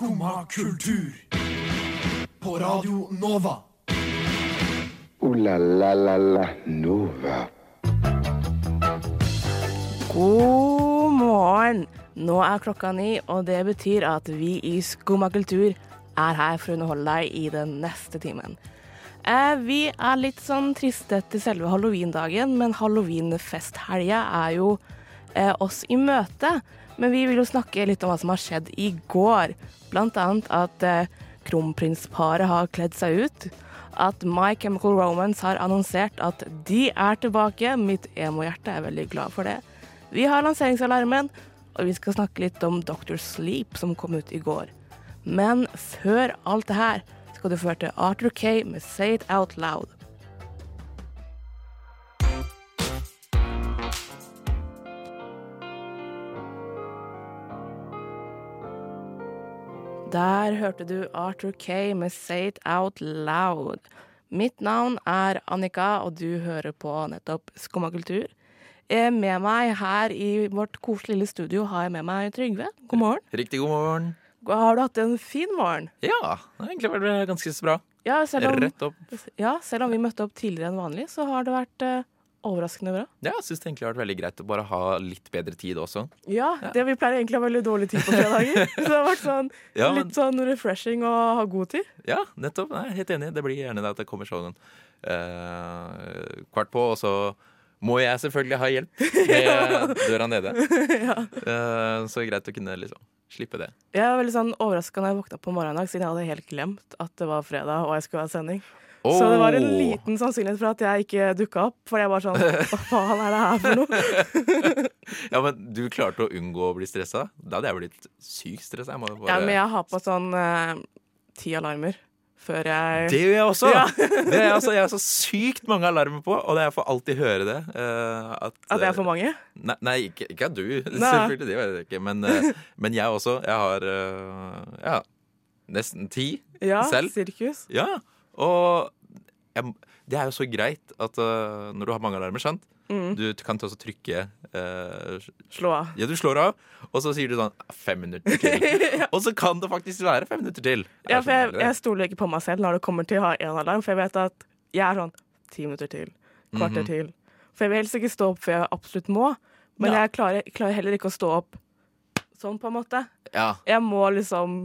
Skumma kultur. På Radio Nova. O-la-la-la-la Nova. God morgen! Nå er klokka ni, og det betyr at vi i Skumma kultur er her for å underholde deg i den neste timen. Eh, vi er litt sånn triste til selve halloweendagen, men halloweenfesthelga er jo eh, oss i møte. Men vi vil jo snakke litt om hva som har skjedd i går. Blant annet at eh, kronprinsparet har kledd seg ut. At My Chemical Romance har annonsert at de er tilbake. Mitt emo-hjerte er veldig glad for det. Vi har lanseringsalarmen, og vi skal snakke litt om Dr. Sleep, som kom ut i går. Men før alt det her skal du få høre til Arthur K med Say It Out Loud. Der hørte du Arthur K med Say It Out Loud. Mitt navn er Annika, og du hører på nettopp Skumma kultur. Eh, Med meg her i vårt koselige lille studio har jeg med meg Trygve. God morgen. Riktig god morgen. Har du hatt en fin morgen? Ja, det har egentlig vært ganske så bra. Ja, selv om, Rett opp. ja, selv om vi møtte opp tidligere enn vanlig, så har det vært eh, overraskende bra. Ja, jeg syns det egentlig har vært veldig greit å bare ha litt bedre tid også. Ja, det vi pleier egentlig å ha veldig dårlig tid på fredager. så det har vært sånn, Ja, men- litt sånn refreshing å ha god tid. Ja, nettopp. Nei, helt enig. Det blir gjerne det at det kommer sånn eh, kvart på, og så må jeg selvfølgelig ha hjelp med døra nede. Eh, så greit å kunne liksom slippe det. Jeg var veldig sånn overraska når jeg våkna på morgenen i dag, siden jeg hadde helt glemt at det var fredag og jeg skulle ha sending. Så det var en liten sannsynlighet for at jeg ikke dukka opp. For jeg var sånn Hva er det her for noe? Ja, men du klarte å unngå å bli stressa? Da hadde jeg blitt sykt stressa. Bare... Ja, men jeg har på sånn eh, ti alarmer før jeg Det gjør jeg også! Ja. det er altså, jeg har så sykt mange alarmer på, og jeg får alltid høre det. Uh, at, At det er for mange? Nei, nei ikke, ikke at du. Nei. Selvfølgelig, det vet jeg ikke. Men, uh, men jeg også. Jeg har uh, ja, nesten ti Ja, selv. sirkus. Ja, og jeg, det er jo så greit at uh, når du har mange alarmer, sant? Mm. Du kan til å trykke uh, Slå av. Ja, du slår av, og så sier du sånn fem minutter til. Og så kan det faktisk være fem minutter til. Ja, for jeg, sånn, er jeg stoler ikke på meg selv når det kommer til å ha én alarm, for jeg vet at jeg er sånn ti minutter til, kvarter Mhm. til. For jeg vil helst ikke stå opp før jeg absolutt må, men Ja. jeg klarer, klarer heller ikke å stå opp sånn, på en måte. Ja, Jeg må liksom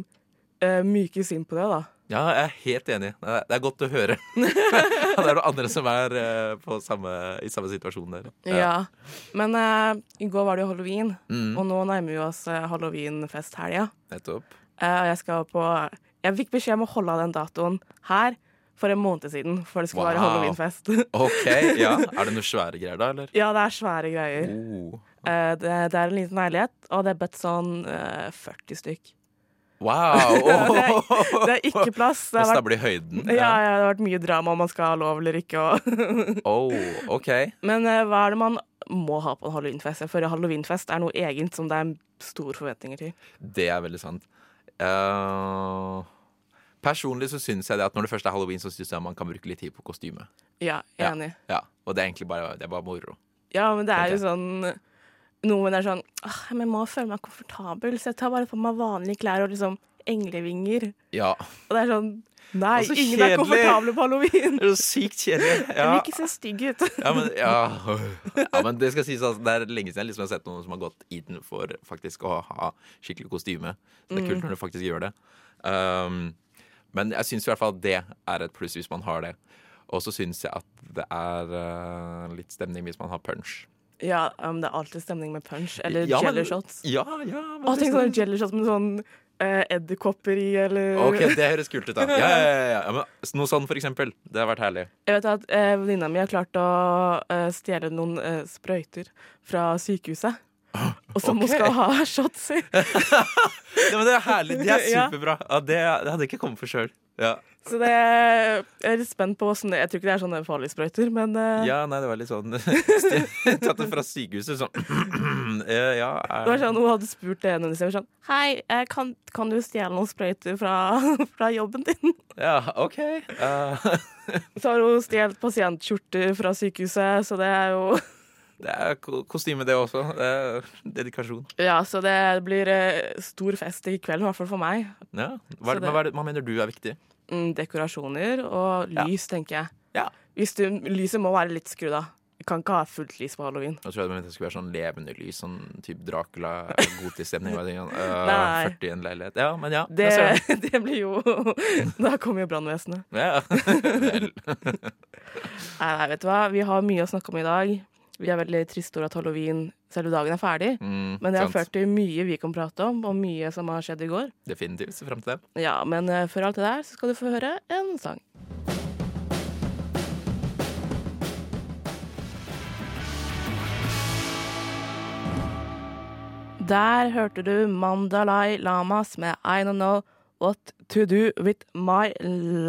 uh, mykes inn på det, da. Ja, jeg er helt enig. Det er, godt å høre. det er noen andre som er eh, på samme, i samme situasjon der. Ja. Men uh, i går var det jo halloween, Mm, og nå nærmer vi oss uh, halloweenfesthelga. nettopp. Uh, jeg skal på Jeg fikk beskjed om å holde av den datoen her for en måned siden, for det skulle være halloweenfest. OK, ja. Er det noen svære greier da, eller? ja, det er svære greier. Oh. Uh, det, det er en liten leilighet, og det er bedt sånn eh, 40 stykk. Wow! det, er, det er ikke plass. Det har vært, høyden? ja, ja, det har vært mye drama om man skal ha lov eller ikke. Oh, OK. Men uh, hva er det man må ha på en halloweenfest? For halloweenfest er noe egent som det er store forventninger til. Det er veldig sant. Uh, personlig så syns jeg det at når det først er halloween, så syns jeg man kan bruke litt tid på kostyme. Ja, Ja. enig. Ja, Og det er egentlig bare, det er bare moro. Ja, men det er jo sånn Noen er sånn «Åh, men Jeg må føle meg komfortabel, så jeg tar bare på meg vanlige klær og liksom englevinger. Ja. Og det er sånn Nei, Og ingen ingen er kjedelig. komfortable på halloween. Det er så sykt kjedelig. Jeg vil ikke se stygg ut. Ja, men, ja. ja, men det skal sies at det er lenge siden jeg liksom har sett noen som har gått inn for faktisk å ha skikkelig kostyme. Så det er kult når du faktisk gjør det. Um, men jeg syns i hvert fall at det er et pluss hvis man har det. Og så syns jeg at det er uh, litt stemning hvis man har punch. Ja, um, det er alltid stemning med punch eller Ja, jelly shots. Ja, ja. men Å, tenk sånn jelly shots med sånn uh, edderkopper i, eller OK, det høres kult ut, da. Ja, ja, ja, ja. men, noe sånn, for eksempel. Det har vært herlig. Jeg vet at uh, venninna mi har klart å uh, stjele noen uh, sprøyter fra sykehuset. Og som hun skal ha shots i. Ja, men det er herlig. Det er superbra. Ja, det, det hadde jeg ikke kommet for sjøl. Ja. Så det jeg er litt spent på åssen det Jeg tror ikke det er sånne farlige sprøyter, men uh, ja, nei, det var litt sånn Tatt det fra sykehuset, sånn Eh, Ja. det var sånn, Hun hadde spurt det ene hennes sånn Hei, eh, kan, kan du stjele noen sprøyter fra, fra jobben din? Ja, OK. Uh. Så har hun stjålet pasientskjorter fra sykehuset, så det er jo Det er kostyme, det også. Det er dedikasjon. Ja, så det blir eh, stor fest i kveld, i hvert fall for meg. Ja. Hva, det- hva, hva mener du er viktig? Mm, dekorasjoner og Ja. lys, tenker jeg. Ja. Du, lyset må være litt skrudd av. Vi kan ikke ha fullt lys på halloween. Jeg tror det skulle være sånn levende lys, sånn type Dracula, gotisk stemning. Uh, Nei. 40 i en leilighet. Ja, men ja. Det, det. det blir jo Da kommer jo brannvesenet. Ja. Nei, nei, vet du hva. Vi har mye å snakke om i dag. Vi er veldig triste over at halloween, selve dagen, er ferdig. Mm, Men det har sant. ført til mye vi kan prate om, og mye som har skjedd i går. Definitivt. Frem til det. Ja, men eh, før alt det der, så skal du få høre en sang. Der hørte du Mandalay Lamas med I Don't Know What To Do With My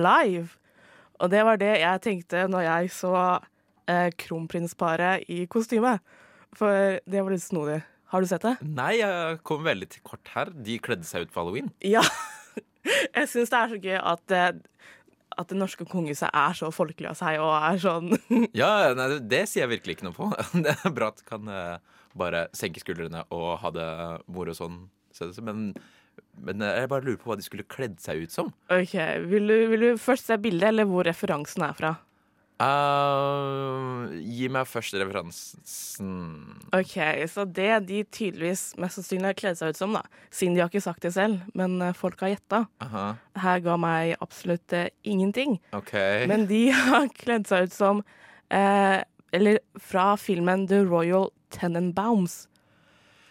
Life. Og det var det jeg tenkte når jeg så eh, kronprinsparet i kostyme. For det var litt snodig. Har du sett det? Nei, jeg kom veldig til kort her. De kledde seg ut på halloween. Ja. Jeg syns det er så gøy at, eh, at det norske kongehuset er så folkelig av seg og er sånn Ja, nei, det- sier jeg virkelig ikke noe på. Det er bra at du kan eh, bare senke skuldrene og ha det moro sånn. Så- så- Men, men eh, jeg bare lurer på hva de skulle kledd seg ut som. OK, vil du, vil du først se bildet, eller hvor referansen er fra? Eh, gi meg først referansen. OK, så det de tydeligvis mest sannsynlig har kledd seg ut som, da, siden de har ikke sagt det selv, men eh, folk har gjetta, her ga meg absolutt uh, ingenting. Okay. Men de har kledd seg ut som Eller fra filmen The Royal Tenenbaums.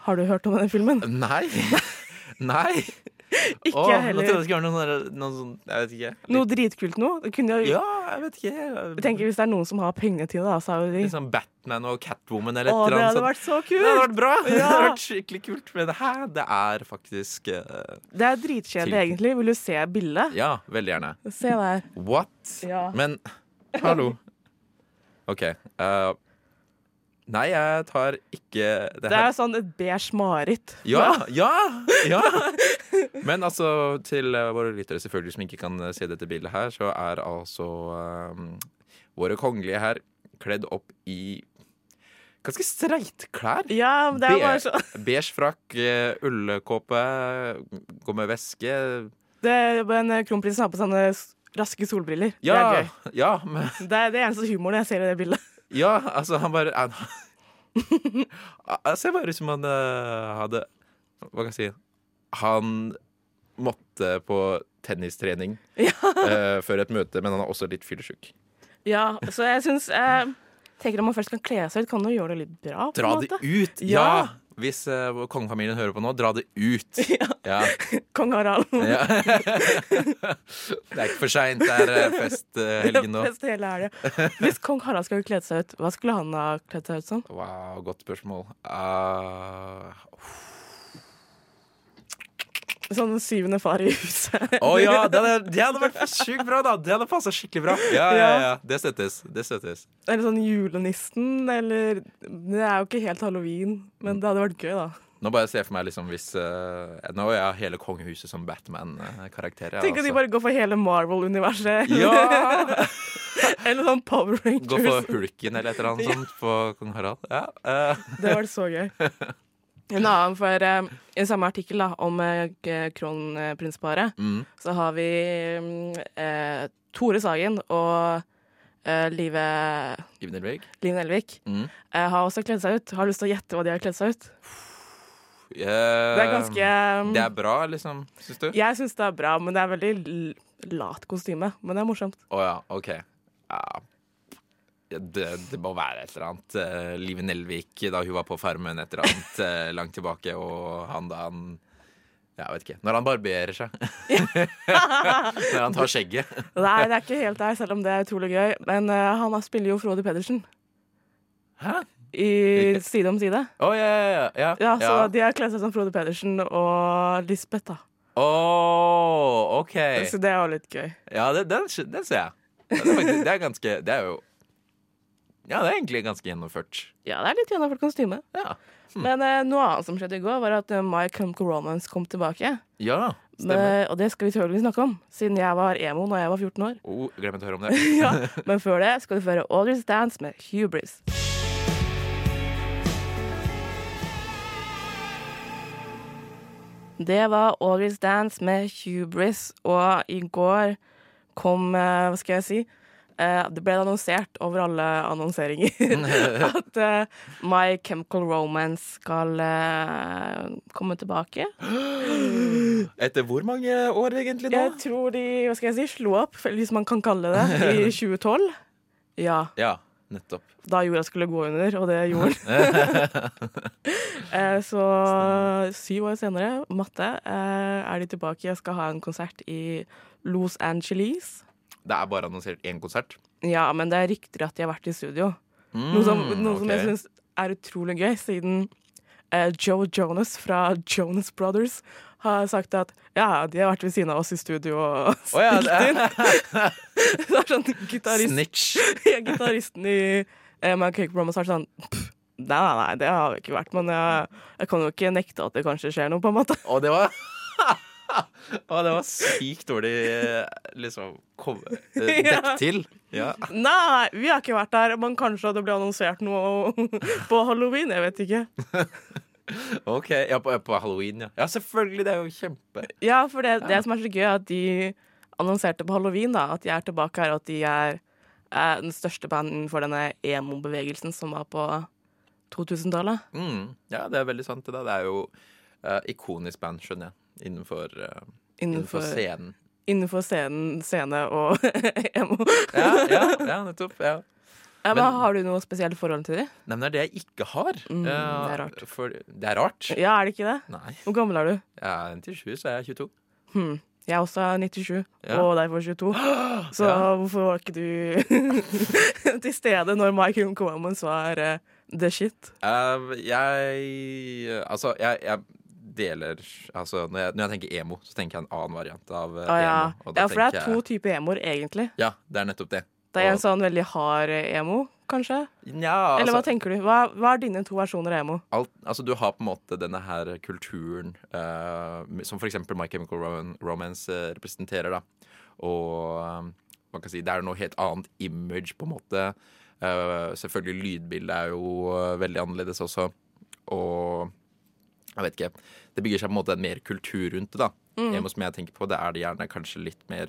Har du hørt om den filmen? Nei. Nei. Ikke jeg Nå heller. trodde jeg skulle gjøre noe, sånn- noe sånn Jeg vet ikke. Noe dritkult noe. Det kunne jo ja, jeg vet ikke. Jeg tenker Hvis det er noen som har penger til det, så er jo de Litt sånn Batman og Catwoman eller et det eller annet hadde vært så Det hadde kult! vært bra! Det hadde vært skikkelig kult. Men hæ, det er faktisk uh, Det er dritkjedelig, egentlig. Vil du se bildet? Ja, veldig gjerne. Se der. What? Ja. Men hallo. OK. eh, nei, jeg tar ikke det Det her. er sånn et beige mareritt. Ja, ja, ja! Men altså, til eh, våre lyttere selvfølgelig som ikke kan eh, se dette bildet her, så er altså um, våre kongelige her kledd opp i ganske streit klær. Ja, det er Be- bare sånn Beige frakk, ullkåpe, gå med veske. det, Men kronprins kronprinsen har på sånne raske solbriller. Ja, Det er gøy. ja, men, Det er det eneste humoren jeg ser i det bildet. Ja altså, han bare han, Jeg ser bare ut som han eh, hadde Hva kan jeg si Han måtte på tennistrening Ja. eh, før et møte, men han er også litt fyllesyk. Ja, så jeg syns eh, Tenker Om man først kan kle seg ut, kan man jo gjøre det litt bra. på Dra en det måte. ut! Ja. Ja! Hvis uh, kongefamilien hører på nå, dra det ut. Ja. Kong Harald. ja. det er ikke for seint. Det er eh, festhelgen nå. Fest hele helga. Hvis kong Harald skulle kledd seg ut, hva skulle han ha kledd seg ut som? Wow, godt spørsmål. Uh, Sånn syvende far i huset. Å ja! Det hadde, det hadde vært sjukt bra, da! Det hadde passa skikkelig bra. Ja, ja, ja. Det støttes. Det støttes. Eller sånn julenissen, eller Det er jo ikke helt halloween, men det hadde vært gøy, da. Nå bare ser jeg for meg liksom hvis uh, Nå er jeg hele kongehuset som Batman-karakterer. Tenk at de bare går for hele Marvel-universet. Ja! eller sånn Power Rangers. Gå for Hulken eller et eller annet sånt på kong Harald. Ja. Uh. Det hadde vært så gøy. En annen, for eh, I samme artikkel da, om eh, kronprinsparet, mm. så har vi mm, eh, Tore Sagen og eh, Live, Liv Nelvik. Liv Nelvik Mm. eh, har også kledd seg ut. Har lyst til å gjette hva de har kledd seg ut? Yeah. Det er ganske um, Det er bra, liksom, syns du? Jeg syns det er bra, men det er veldig lat kostyme. Men det er morsomt. Å ja, OK. Ja. Det, det må være et eller annet. Uh, Live Nelvik da hun var på Farmen et eller annet uh, langt tilbake, og han da han Jeg vet ikke. Når han barberer seg. Når han tar skjegget. Nei, det er ikke helt der, selv om det er utrolig gøy. Men uh, han har- spiller jo Frode Pedersen Hæ? i Side om side. Å ja, ja, ja. ja. Ja, så ja. de har kledd seg som Frode Pedersen og Lisbeth, da. Oh, OK. Så det er jo litt gøy. Ja, det, den, den ser jeg. Det er, faktisk, det er ganske Det er jo ja, det er egentlig ganske gjennomført. Ja, det er litt gjennomført kostyme. Ja. Hm. Men eh, noe annet som skjedde i går, var at uh, My Chemical Romance kom tilbake. Ja, stemmer. Men, og det skal vi trolig snakke om, siden jeg var emo når jeg var 14 år. Oh, glemt å høre om det. ja, Men før det skal du føre Audrey's Dance med Hubris. Det var Audrey's Dance med Hubris, og i går kom eh, Hva skal jeg si? Eh, det ble annonsert over alle annonseringer at eh, My Chemical Romance skal eh, komme tilbake. Etter hvor mange år egentlig nå? Jeg tror de hva skal jeg si, slo opp, hvis man kan kalle det, i 2012. Ja. Ja, nettopp. Da jorda skulle gå under, og det gjorde den. Eh, så syv år senere, matte, eh, er de tilbake. Jeg skal ha en konsert i Los Angeles. Det er bare annonsert én konsert. Ja, men det er rykter at de har vært i studio. Noe som, noe som jeg syns er utrolig gøy, siden eh, Joe Jonas fra Jonas Brothers har sagt at ja, de har vært ved siden av oss i studio og oh, ja, inn. det er sånn gitarist, Snitch. ja, gitaristen i eh, My Cake Bromas har sånn Nei, nei, nei, det har vi ikke vært, men jeg, jeg kan jo ikke nekte at det kanskje skjer noe, på en måte. Og det var Å, det var sykt dårlig eh, liksom kom, eh, dekk til. Ja. Nei, vi har ikke vært der, men kanskje det ble annonsert noe på halloween, jeg vet ikke. OK. Ja, på, på halloween, ja. Ja, selvfølgelig. Det er jo kjempe Ja, for det, det som er så gøy, er at de annonserte på halloween da, at de er tilbake her, og at de er eh, den største banden for denne emo-bevegelsen som var på 2000-tallet. mm. Ja, det er veldig sant, det. da. Det er jo eh, ikonisk band, skjønner jeg. Innenfor, uh, innenfor Innenfor, scenen. innenfor scenen, scene og emo. Ja, ja, ja, nettopp. Ja. Ja, men, Men- har du noe spesielt forhold til dem? Nei, men det er det jeg ikke har. Mm, det er Eh, rart. For det er rart. Ja, er det ikke det? Nei. Hvor gammel er du? Jeg er 97, så er jeg er 22. Hmm. Jeg er også 97, Ja. og derfor 22. Så Ja. hvorfor var ikke du til stede når Michael Romance var uh, the shit? Uh, jeg Altså, jeg, jeg deler Altså, når jeg, når jeg tenker emo, så tenker jeg en annen variant av ah, ja. emo. ja, for det er to typer emoer, egentlig. Ja, det er nettopp det. Det er en sånn veldig hard eh, emo, kanskje? Nja, Eller hva altså, tenker du? Hva, hva er dine to versjoner av emo? alt, altså, du har på en måte denne her kulturen uh, som eksempel My Chemical Romance uh, representerer, da. Og man kan si det er noe helt annet image, på en måte. Uh, selvfølgelig lydbildet er jo veldig annerledes også. Og jeg vet ikke. Det bygger seg på en måte en mer kultur rundt det, da. Emo som jeg tenker på, det er det gjerne kanskje litt mer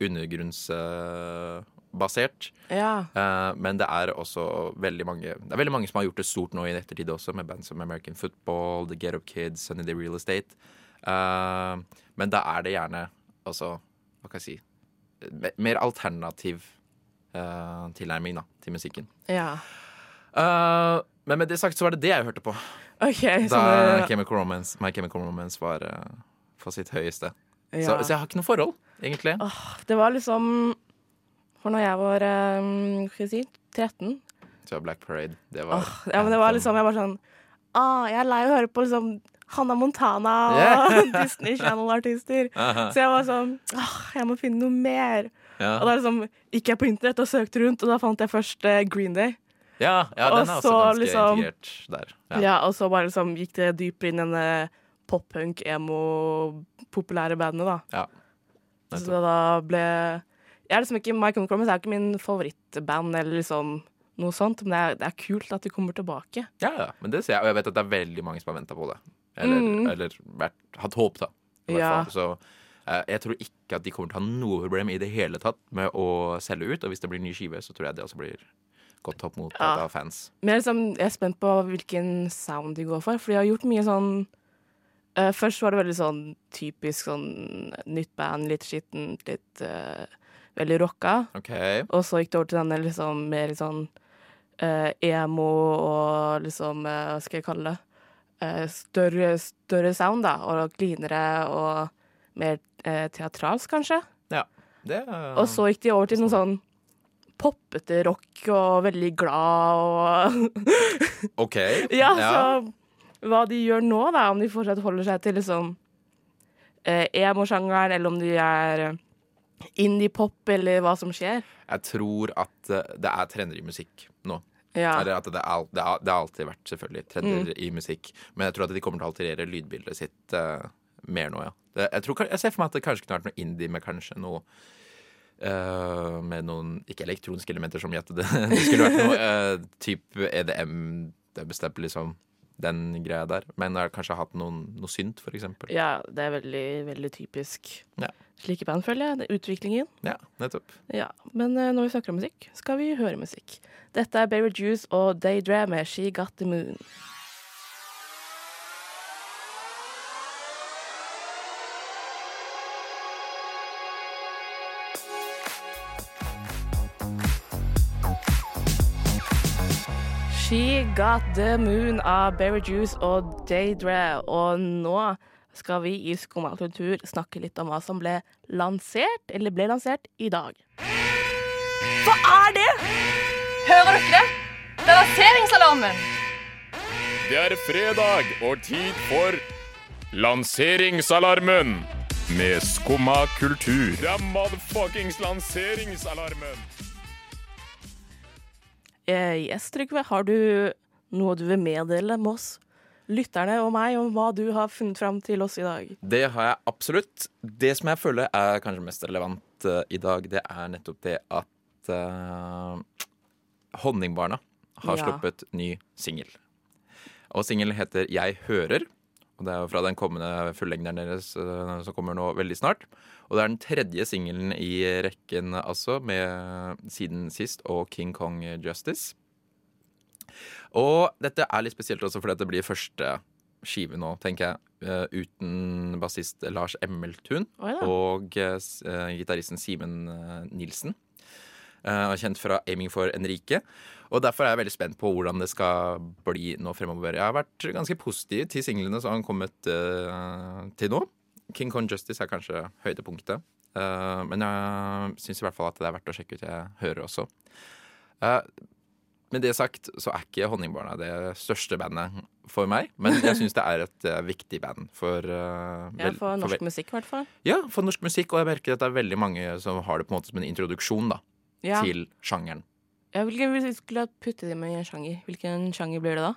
undergrunnsbasert. Ja. Uh, men det er også veldig mange Det er veldig mange som har gjort det stort nå i ettertid også, med band som American Football, The Get Up Kids, Sunny Day Real Estate. Uh, men da er det gjerne altså Hva kan jeg si Mer alternativ uh, tilnærming da, til musikken. ja. Eh, men med det sagt så var det det jeg hørte på Okay, da det, Chemical Romance, My Chemical Romance var eh, på sitt høyeste. Så, ja. så jeg har ikke noe forhold, egentlig. det var liksom For når jeg var eh, skal jeg si, 13 Så Black Parade, det var oh, Ja, men det var liksom Jeg var sånn ah, Jeg er lei av å høre på liksom Hannah Montana og Yeah. Disney Channel-artister. Aha. Så jeg var sånn Åh, Jeg må finne noe mer. ja. Og da liksom gikk jeg på internett og søkte rundt, og da fant jeg først eh, Green Day. Ja, ja den er også så ganske liksom- integrert der. Ja. Ja. Og så bare liksom gikk det dypere inn i denne pop-punk, emo-populære bandene, da. Ja, Så da ble Jeg er liksom ikke My Comic Romance er ikke min favorittband eller liksom noe sånt, men det er, det er kult at de kommer tilbake. Ja, ja, men det ser jeg, og jeg vet at det er veldig mange som har venta på det. Eller, Mm. eller vært, hatt håp, da. Ja. Så eh, jeg tror ikke at de kommer til å ha noe problem i det hele tatt med å selge ut. Og hvis det blir ny skive, så tror jeg det også blir godt tatt mot Ja. av fans. Men jeg er, liksom, jeg er spent på hvilken sound de går for, for de har gjort mye sånn uh, Først var det veldig sånn typisk sånn nytt band, litt skittent, litt uh, veldig rocka. Okay. Og så gikk det over til denne liksom mer sånn uh, emo og liksom Hva skal jeg kalle det? Større, større sound, da. Og glinere og mer teatralsk, kanskje. Det er- Og så gikk de over til noe sånn poppete rock og veldig glad og OK. Ja, så hva de gjør nå, da, om de fortsatt holder seg til liksom eh, emo-sjangeren, eller om de er eh, indie-pop, eller hva som skjer. Jeg tror at eh, det er trender i musikk nå. Ja. Det, er, det har alltid vært selvfølgelig trender Mm. i musikk. Men jeg tror at de kommer til å alterere lydbildet sitt uh, mer nå, ja. Det, jeg, tror, jeg ser for meg at det kanskje kunne vært noe indie med kanskje noe eh, Med noen ikke elektroniske elementer som gjettet det, det skulle vært noe uh, type EDM, dubstep, liksom. den greia der. Men har kanskje hatt noen, noe synt, eksempel. Ja, det er veldig, veldig typisk. Ja. Slike band, føler jeg. Utviklingen. Ja, nettopp. Ja, Men uh, når vi snakker om musikk, skal vi høre musikk. Dette er Berry Juice og Daydream med She Got The Moon. She Got The Moon av Berry Juice og Daydre. Og nå skal vi i Skumma kultur snakke litt om hva som ble lansert, eller ble lansert, i dag. Hva er det? Hører dere det? Det er lanseringsalarmen! Det er fredag og tid for Lanseringsalarmen med Skumma kultur. Det er motherfuckings lanseringsalarmen. Eh, yes, Trygve, har du noe du vil meddele med oss, lytterne og meg, om hva du har funnet fram til oss i dag? Det har jeg absolutt. Det som jeg føler er kanskje mest relevant uh, i dag, det er nettopp det at uh, Honningbarna har Ja. sluppet ny singel. Og singelen heter Jeg hører. Og det er jo fra den kommende fullengderen deres eh, som kommer nå veldig snart. Og det er den tredje singelen i rekken, altså, med siden sist og King Kong Justice. Og dette er litt spesielt også fordi det blir første skive nå, tenker jeg. eh, uten bassist Lars Emmeltun og eh, gitaristen Simen Nilsen. Eh, kjent fra Aiming for Enrique. Og derfor er jeg veldig spent på hvordan det skal bli nå fremover. Jeg har vært ganske positiv til singlene som har kommet uh, til nå. King Kong Justice er kanskje høydepunktet. Uh, men jeg syns i hvert fall at det er verdt å sjekke ut. Jeg hører også. Med det sagt så er ikke Honningbarna det største bandet for meg. Men jeg syns det er et viktig band for, eh, Ja, for norsk for musikk, i hvert fall. ja, for norsk musikk, og jeg merker at det er veldig mange som har det på en måte som en introduksjon da, Ja. til sjangeren. Ja, hvilken hvis vi skulle putte dem i en sjanger, hvilken sjanger blir det da?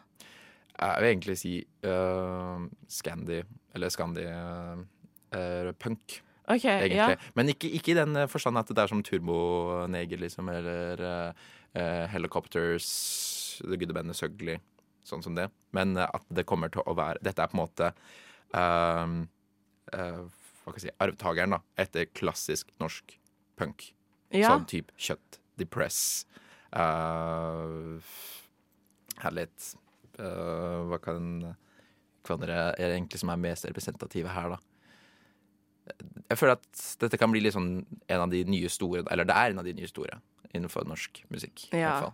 Jeg vil egentlig si uh, Scandi, eller Scandi uh, uh, punk, OK, egentlig. ja. Men ikke, ikke i den uh, forstand at det er som Turboneger, liksom, eller uh, uh, Helicopters, Det gudde bandet Søgli, sånn som det. Men uh, at det kommer til å være Dette er på en måte uh, uh, Hva kan jeg si Arvtakeren, da, etter klassisk norsk punk. Ja. Sånn type kjøtt, depress uh, Her litt uh, Hva kan Hva er egentlig som er mest representative her, da? Jeg føler at dette kan bli litt sånn en av de nye store Eller det er en av de nye store innenfor norsk musikk. i hvert fall.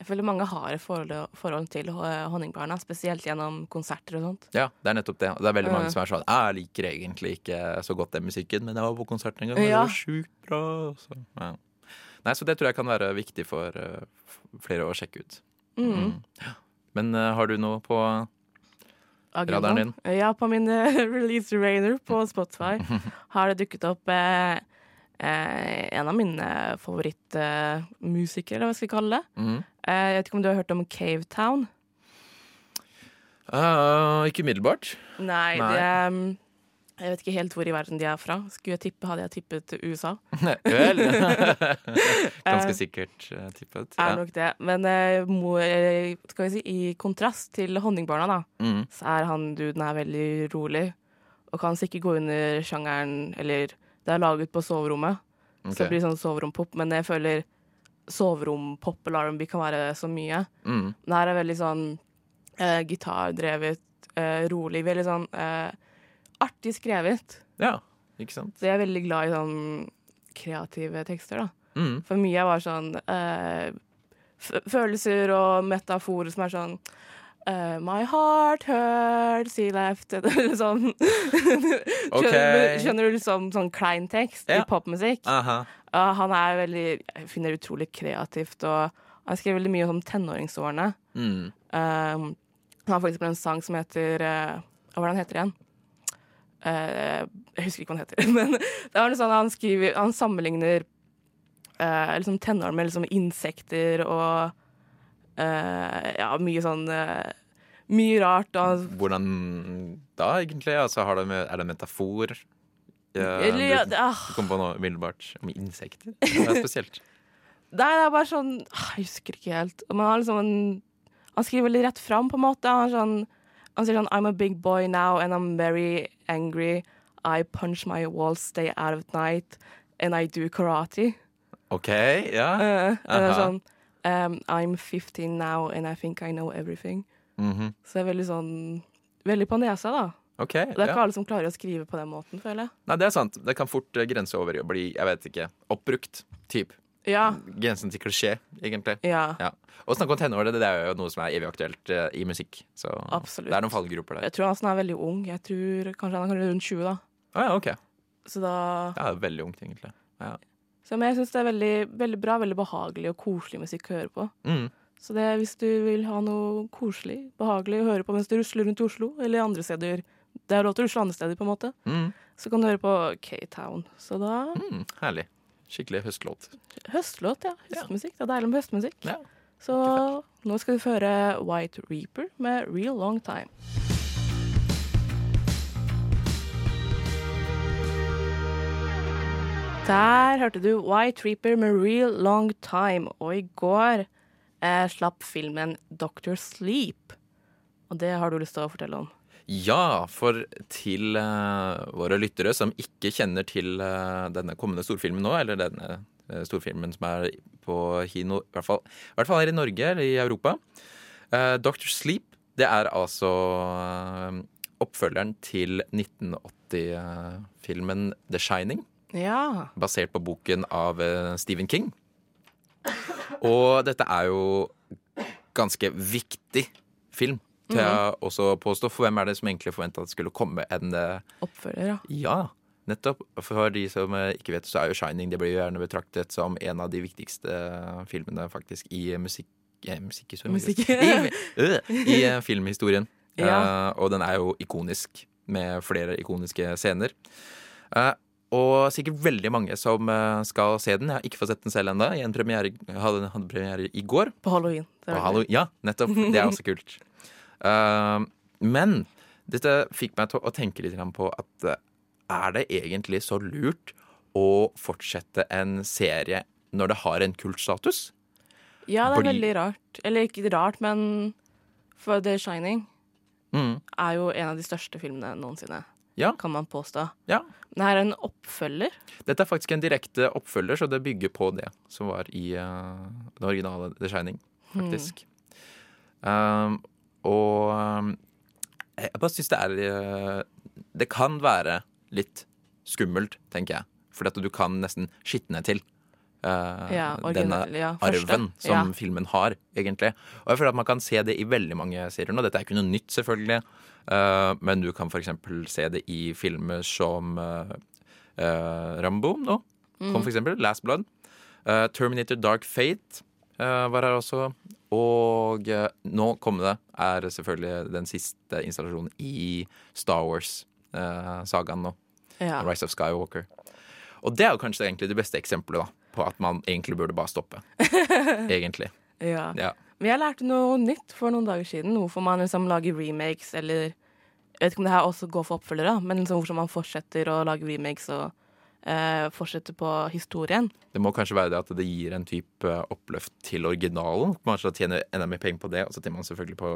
Jeg føler mange har et forhold, forhold til eh, Honningbarna, spesielt gjennom konserter og sånt. Ja, det er nettopp det. Det er veldig mange som er sånn Jeg liker egentlig ikke så godt den musikken, men jeg var på konsert en gang, og det var sjukt bra. Så, ja. Nei, så det tror jeg kan være viktig for uh, flere å sjekke ut. Mm. Mm. Men har du noe på Radaren din? Ja, på min eh, release rainer på Spotify har det dukket opp eh, eh, en av mine favorittmusikere, eller hva skal vi kalle det. Mm. Eh, jeg vet ikke om du har hørt om Cavetown? Uh, ikke umiddelbart. Nei, Nei. det um, Jeg vet ikke helt hvor i verden de er fra. Skulle jeg tippe, hadde jeg tippet USA. Vel Ganske sikkert uh, tippet. Er Ja. nok det. Men uh, må, eh, skal vi si, i kontrast til Honningbarna, da, Mm. så er han duden her veldig rolig. Og kan sikkert gå under sjangeren Eller det er laget på soverommet, så det blir sånn soverompop. Men jeg føler soverompop eller R&B kan være så mye. Mm. Men her er veldig sånn eh, gitardrevet, eh, rolig. Veldig sånn eh, artig skrevet. Ja, ikke sant? Så jeg er veldig glad i sånn kreative tekster, da. Mm. For mye bare sånn eh, følelser og metaforer som er sånn eh, My heart hurts, he left sånn. okay. skjønner, du liksom sånn klein tekst Ja. i popmusikk? Uh -huh. uh, han er veldig Jeg finner det utrolig kreativt, og han skriver veldig mye om tenåringsårene. Mm. Um, han har for eksempel en sang som heter uh, Hvordan heter den igjen? Eh, jeg husker ikke hva den heter. Men det var sånn han skriver Han sammenligner uh, liksom tenårene med liksom insekter og Uh, Ja, mye sånn eh, Mye rart. Og, Hvordan da, egentlig? Altså, har det med, er det metafor? Ja, eller, ja, du, det, ah, du kom på noe umiddelbart om insekter? Det er spesielt. Det er bare sånn ah, Jeg husker ikke helt. Har liksom en, han skriver veldig rett fram, på en måte. Han sånn Han sier sånn I'm a big boy now and I'm very angry. I punch my walls, stay out of night, and I do karate. OK, ja. Uh, eller Aha. sånn um, I'm 15 now and I think I know everything. Mhm. Så det er veldig sånn Veldig på nesa, da. OK. Det er Ja. ikke alle som klarer å skrive på den måten, føler jeg. Nei, det er sant. Det kan fort eh, grense over i å bli, jeg vet ikke, oppbrukt. Typ. Ja. Grensen til klisjé, egentlig. ja. Ja. Å snakke om tenårene, det er jo noe som er evig aktuelt eh, i musikk. Så Absolutt. det er noen fallgroper der. Jeg tror han er veldig ung. Jeg tror kanskje han er rundt 20, da. Ah, ja, OK. Så da Ja, veldig ungt, egentlig. Ja. Så men jeg syns det er veldig, veldig bra, veldig behagelig og koselig musikk å høre på. Mm. Så det, hvis du vil ha noe koselig, behagelig å høre på mens du rusler rundt i Oslo, eller andre steder Det er lov til å rusle andre steder, på en måte. Mm. Så kan du høre på K-Town. Så da Mm. Herlig. Skikkelig høstlåt. Høstlåt, ja. Høstmusikk. Det er deilig med høstmusikk. Ja. Så nå skal vi føre White Reaper med Real Long Time. Der hørte du White Reaper med Real Long Time. Og i går eh, slapp filmen Doctor Sleep. Og det har du lyst til å fortelle om. Ja, for til eh, våre lyttere som ikke kjenner til eh, denne kommende storfilmen nå, eller denne eh, storfilmen som er på kino, i hvert fall, i hvert fall her i Norge eller i Europa. Uh, Doctor Sleep, det er altså oppfølgeren til 1980-filmen The Shining. Ja. basert på boken av Stephen King. Og dette er jo ganske viktig film, tør jeg også påstå. For hvem er det som egentlig forventa at det skulle komme en eh, Oppfølger, ja. Ja, nettopp. For de som eh, ikke vet, så er jo 'Shining' det blir jo gjerne betraktet som en av de viktigste eh, filmene faktisk i musikk... Eh, musikkhistorien. Musikk. I, øh, I filmhistorien. Ja. Uh, og den er jo ikonisk, med flere ikoniske scener. Eh, og sikkert veldig mange som eh, skal se den. Jeg har ikke fått sett den selv ennå. Jeg hadde, hadde premiere i går. På halloween. Hallo, ja, nettopp. Det er også kult. Uh, men dette fikk meg til å tenke litt på at uh, er det egentlig så lurt å fortsette en serie når det har en kultstatus? Ja, det er Fordi- veldig rart. Eller ikke rart, men for The Shining Mm. er jo en av de største filmene noensinne, Ja. kan man påstå. Ja. Det er en oppfølger. Dette er faktisk en direkte oppfølger, så det bygger på det som var i uh, det originale The Shining, faktisk. Um, og um, jeg bare syns det er uh, Det kan være litt skummelt, tenker jeg. For at du kan nesten skitne til uh, Ja, denne ja, arven som Ja. filmen har, egentlig. Og jeg føler at man kan se det i veldig mange serier nå. Dette er ikke noe nytt, selvfølgelig. Uh, men du kan f.eks. se det i filmer som uh, Rambo nå. Mm. Kom eksempel. Last Blood. Terminator Dark Fate var her også. Og nå kommende er selvfølgelig den siste installasjonen i Star Wars-sagaen nå. Rise of Skywalker. Og det er jo kanskje egentlig det beste eksempelet da, på at man egentlig burde bare stoppe. egentlig. ja. Ja. Men jeg lærte noe nytt for noen dager siden. Hvorfor man liksom lager remakes, eller Jeg vet ikke om det her også går for oppfølgere, men liksom hvorfor man fortsetter å lage remakes og eh, fortsetter på historien. Det må kanskje være det at det gir en type uh, oppløft til originalen. Kanskje tjener enda mer penger på det, og så tjener man selvfølgelig på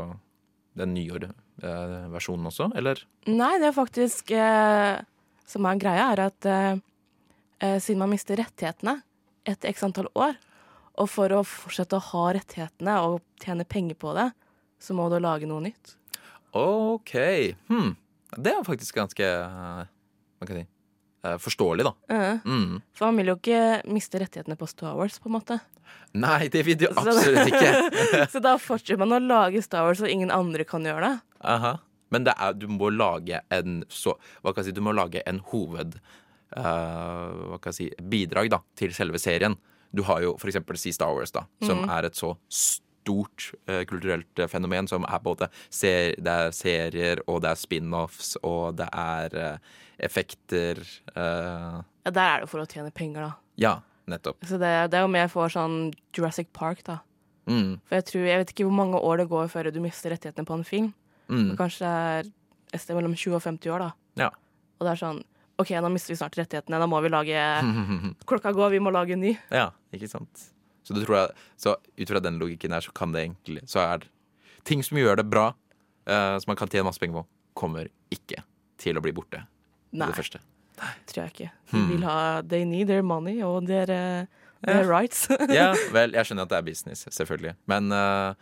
den nye eh, versjonen også, eller? Nei, det er faktisk eh, Som er greia, er at eh, eh, siden man mister rettighetene etter x antall år, og for å fortsette å ha rettighetene og tjene penger på det, så må du lage noe nytt. OK. Hmm. Det er faktisk ganske uh, Hva kan jeg si uh, forståelig, da. Uh, Mm. For han vil jo ikke miste rettighetene på Star Wars, på en måte. Nei, det vil du absolutt ikke. så da fortsetter man å lage Star Wars, og ingen andre kan gjøre det. Aha. Men det er, du må lage en så Hva kan jeg si, du må lage en hoved jeg si bidrag da, til selve serien. Du har jo eksempel si Star Wars, da, som er et så stort uh, kulturelt eh, fenomen som er både ser, det er serier, og det er spin-offs, og det er uh, effekter Ja, Der er det for å tjene penger, da. Ja, nettopp. Så det, det er jo mer for sånn Jurassic Park, da. Mm, For jeg tror, jeg vet ikke hvor mange år det går før du mister rettighetene på en film. mm, Kanskje det er et sted mellom 20 og 50 år, da. ja. Og det er sånn OK, nå mister vi snart rettighetene, da må vi lage Klokka går, vi må lage en ny. Ja, ikke sant. Så, du tror jeg, så ut fra den logikken her, så kan det egentlig Så er det ting som gjør det bra, uh, som man kan tjene masse penger på, kommer ikke til å bli borte. Nei, Det første. tror jeg ikke. De Hmm. vil ha They need their money og their, eh, their rights. Ja, vel, jeg skjønner at det er business, selvfølgelig. Men, eh,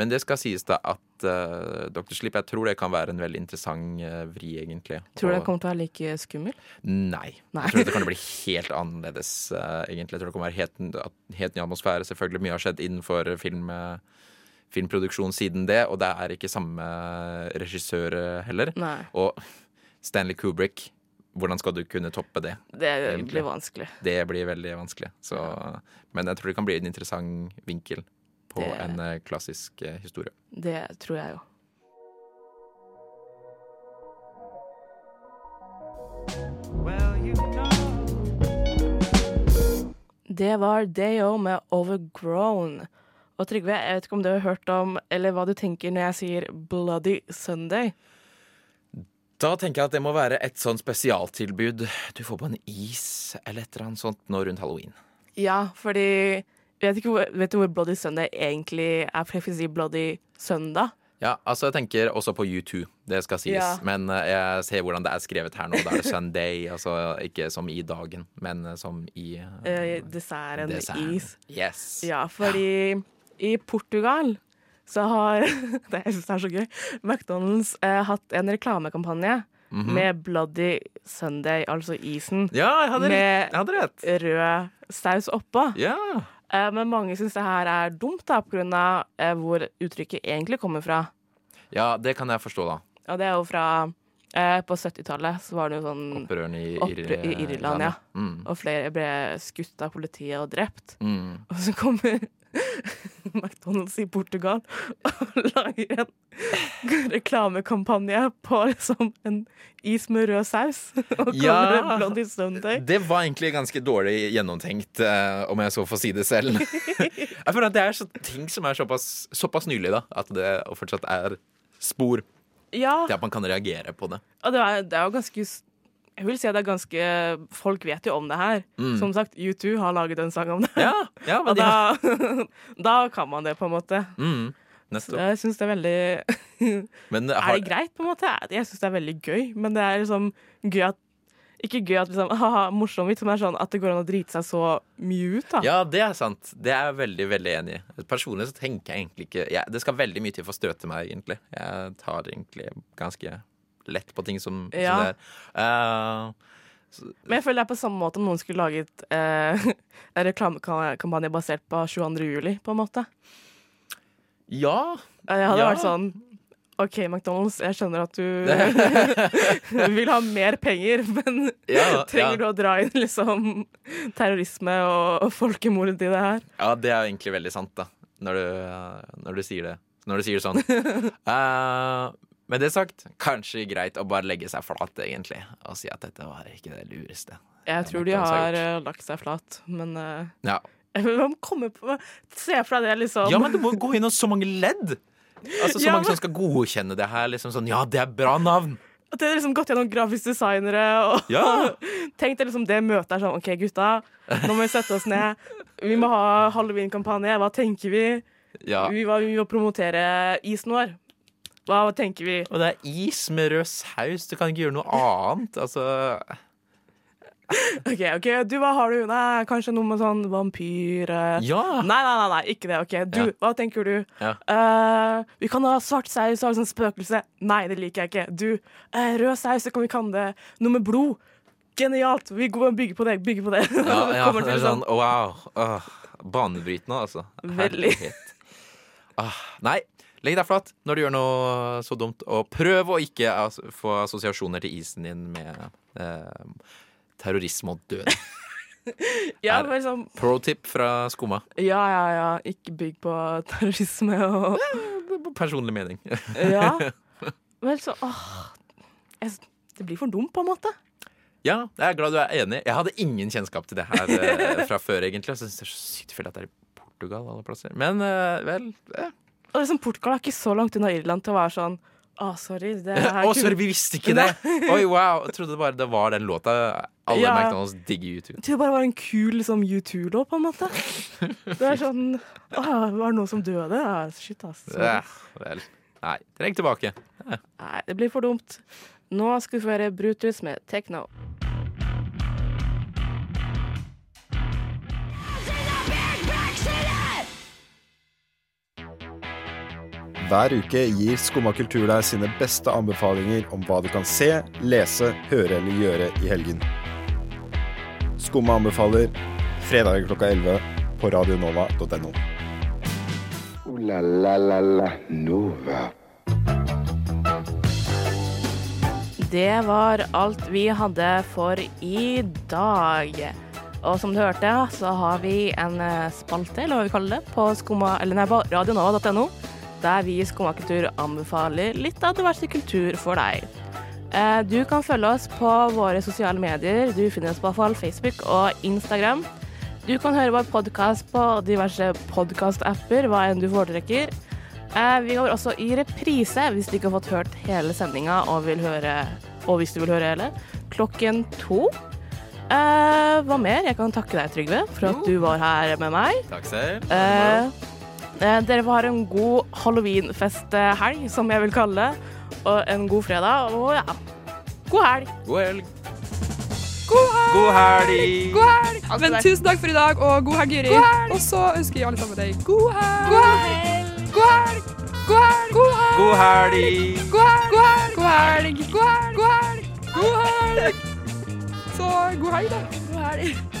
men det skal sies da at uh, Dr. Sleep, jeg tror det kan være en veldig interessant uh, vri, egentlig. Tror du den Og- kommer til å være like skummel? Nei. Nei. Jeg tror det kan bli helt annerledes, uh, egentlig. Jeg tror det kommer være helt, helt ny atmosfære. Selvfølgelig mye har skjedd innenfor film, eh, filmproduksjon siden det, og det er ikke samme regissør eh, heller. Nei. Og Stanley Kubrick, hvordan skal du kunne toppe det? Det Egentlig. blir vanskelig. Det blir veldig vanskelig. Så, men jeg tror det kan bli en interessant vinkel på Det- en eh, klassisk eh, historie. Det tror jeg jo. Det var Dayo med 'Overgrown'. Og Trygve, jeg vet ikke om du har hørt om, eller hva du tenker når jeg sier 'Bloody Sunday'? Da tenker jeg at det må være et sånn spesialtilbud du får på en is eller et eller annet sånt nå rundt halloween. Ja, fordi vet, ikke hvor, vet du hvor Bloody Sunday egentlig er? For jeg vil si Bloody Søndag. Ja, altså jeg tenker også på U2, det skal sies. Ja. Men eh, jeg ser hvordan det er skrevet her nå. Da er det Sunday, altså ikke som i dagen, men eh, som i uh, desserten desserten. is. Yes. Ja, fordi i Portugal så har det, Jeg syns er så gøy. McDonald's eh, hatt en reklamekampanje Mhm. med Bloody Sunday, altså isen, Ja, jeg hadde, Med- rett. rød saus oppå. Ja. Eh, men mange syns det her er dumt, da, av eh, hvor uttrykket egentlig kommer fra. ja, det kan jeg forstå, da. Og det er jo fra eh, På 70-tallet så var det jo sånn Opprørene i, Opprør i Irland, ja. Mm. Og flere ble skutt av politiet og drept. Mm. Og så kommer McDonald's i Portugal og lager en reklamekampanje på liksom en is med rød saus. Og Ja. kaller det Bloody Sunday. Det var egentlig ganske dårlig gjennomtenkt, eh, om jeg så får si det selv. jeg føler at det er så, ting som er såpass, såpass nylig, da, at det fortsatt er spor Ja, til at man kan reagere på det. og det er, det er jo ganske s- Jeg vil si at det er ganske Folk vet jo om det her. Som sagt, U2 har laget en sang om det. Ja, ja men Og da, da kan man det, på en måte. mm, jeg syns det er veldig Men Er har, det greit, på en måte? Jeg syns det er veldig gøy, men det er liksom gøy at Ikke gøy at liksom, haha, morsom vits, men det er sånn at det går an å drite seg så mye ut, da. Ja, det er sant. Det er jeg veldig veldig enig i. Personlig så tenker jeg egentlig ikke jeg, Det skal veldig mye til for å støte meg, egentlig. Jeg tar egentlig ganske lett på ting som, Ja. som det er. Eh, Men jeg føler det er på samme måte om noen skulle laget eh, en reklamekampanje basert på 22. juli, på en måte. ja. Jeg hadde Ja. vært sånn OK, McDonald's, jeg skjønner at du vil ha mer penger, men Ja, trenger ja. du å dra inn liksom terrorisme og, og folkemord i det her? Ja, det er egentlig veldig sant, da. Når du, når du sier det. Når du sier det sånn. Eh, med det sagt, kanskje greit å bare legge seg flat, egentlig, og si at dette var ikke det lureste. Jeg tror de har eh, lagt seg flat, men uh, Ja, Man kommer på Se for deg det, liksom. ja men du må gå inn og så mange ledd! Altså Så Ja, mange men- som skal godkjenne det her. Liksom sånn, Ja, det er bra navn! At det har liksom gått gjennom grafiske designere og Ja. tenkt deg liksom det møtet er sånn OK, gutta, nå må vi sette oss ned. Vi må ha halloweenkampanje. Hva tenker vi? Ja. Vi, vi må promotere isen vår. Hva tenker vi? Og det er is med rød saus. Du kan ikke gjøre noe annet. Altså OK, ok, du, hva har du? Nei, kanskje noe med sånn vampyr. Ja! Nei, nei, nei, nei, ikke det. OK, du, Ja. hva tenker du? Ja. Uh, vi kan ha svart saus og sånn spøkelse. Nei, det liker jeg ikke. Du, uh, rød saus, det kan vi kalle det noe med blod. Genialt! Vi bygger på det. Bygger på det. Ja, ja det er sånn wow. Uh, banebrytende, altså. Veldig. Ah, nei, legg deg flat når du gjør noe så dumt, og prøv å ikke as få assosiasjoner til isen din med eh, terrorisme og død. Ja, Er- liksom, Pro tip fra Skumma. ja, ja, ja. Ikke bygg på terrorisme og Personlig mening. Ja. Men så åh, jeg, Det blir for dumt, på en måte. Ja, jeg er glad du er enig. Jeg hadde ingen kjennskap til det her eh, fra før, egentlig. Jeg synes det er så sykt tilfeldig at det er i Portugal alle plasser. Men eh, vel eh. Og liksom, Portugal er ikke så langt unna Irland til å være sånn Å, sorry. Det er oh, sorry, vi visste ikke det! Oi, wow. Jeg trodde bare det var den låta. Alle Ja. McDonald's digger YouTube. Jeg trodde det bare var en kul liksom, U2-låt, på en måte. Det er sånn Å, var det noen som døde? Shit, ass. Ja, vel. Nei, trekk tilbake. Nei, det blir for dumt. Nå skal vi få høre Brutus med Techno. Hver uke gir Skumma kultur deg sine beste anbefalinger om hva du kan se, lese, høre eller gjøre i helgen. Skumma anbefaler fredag klokka 11 på radionova.no. Ooh la la la la Nova. Det var alt vi hadde for i dag. Og som du hørte, så har vi en eh, spalte, eller hva vi kaller det, på, skoma, eller nei, på radionova.no, der vi i Skummakultur anbefaler litt av diverse kultur for deg. Eh, Du kan følge oss på våre sosiale medier. Du finner oss på Facebook og Instagram. Du kan høre vår podkast på diverse podkast-apper, hva enn du foretrekker. Eh, Vi går også i reprise hvis du ikke har fått hørt hele sendinga og, vil høre, og hvis du vil høre hele, klokken to. Eh, hva mer? Jeg kan takke deg, Trygve, for at du var her med meg. Takk selv. Eh, dere får ha en god halloweenfesthelg, som jeg vil kalle det. Og en god fredag, og ja God helg. God helg. God helg. God helg. God helg. Men tusen takk for i dag, og god helg, Juri. Og så ønsker jeg alle sammen deg god helg. God helg. God helg. God helg. God helg. God helg. God helg. God helg. Så god helg, da. God helg.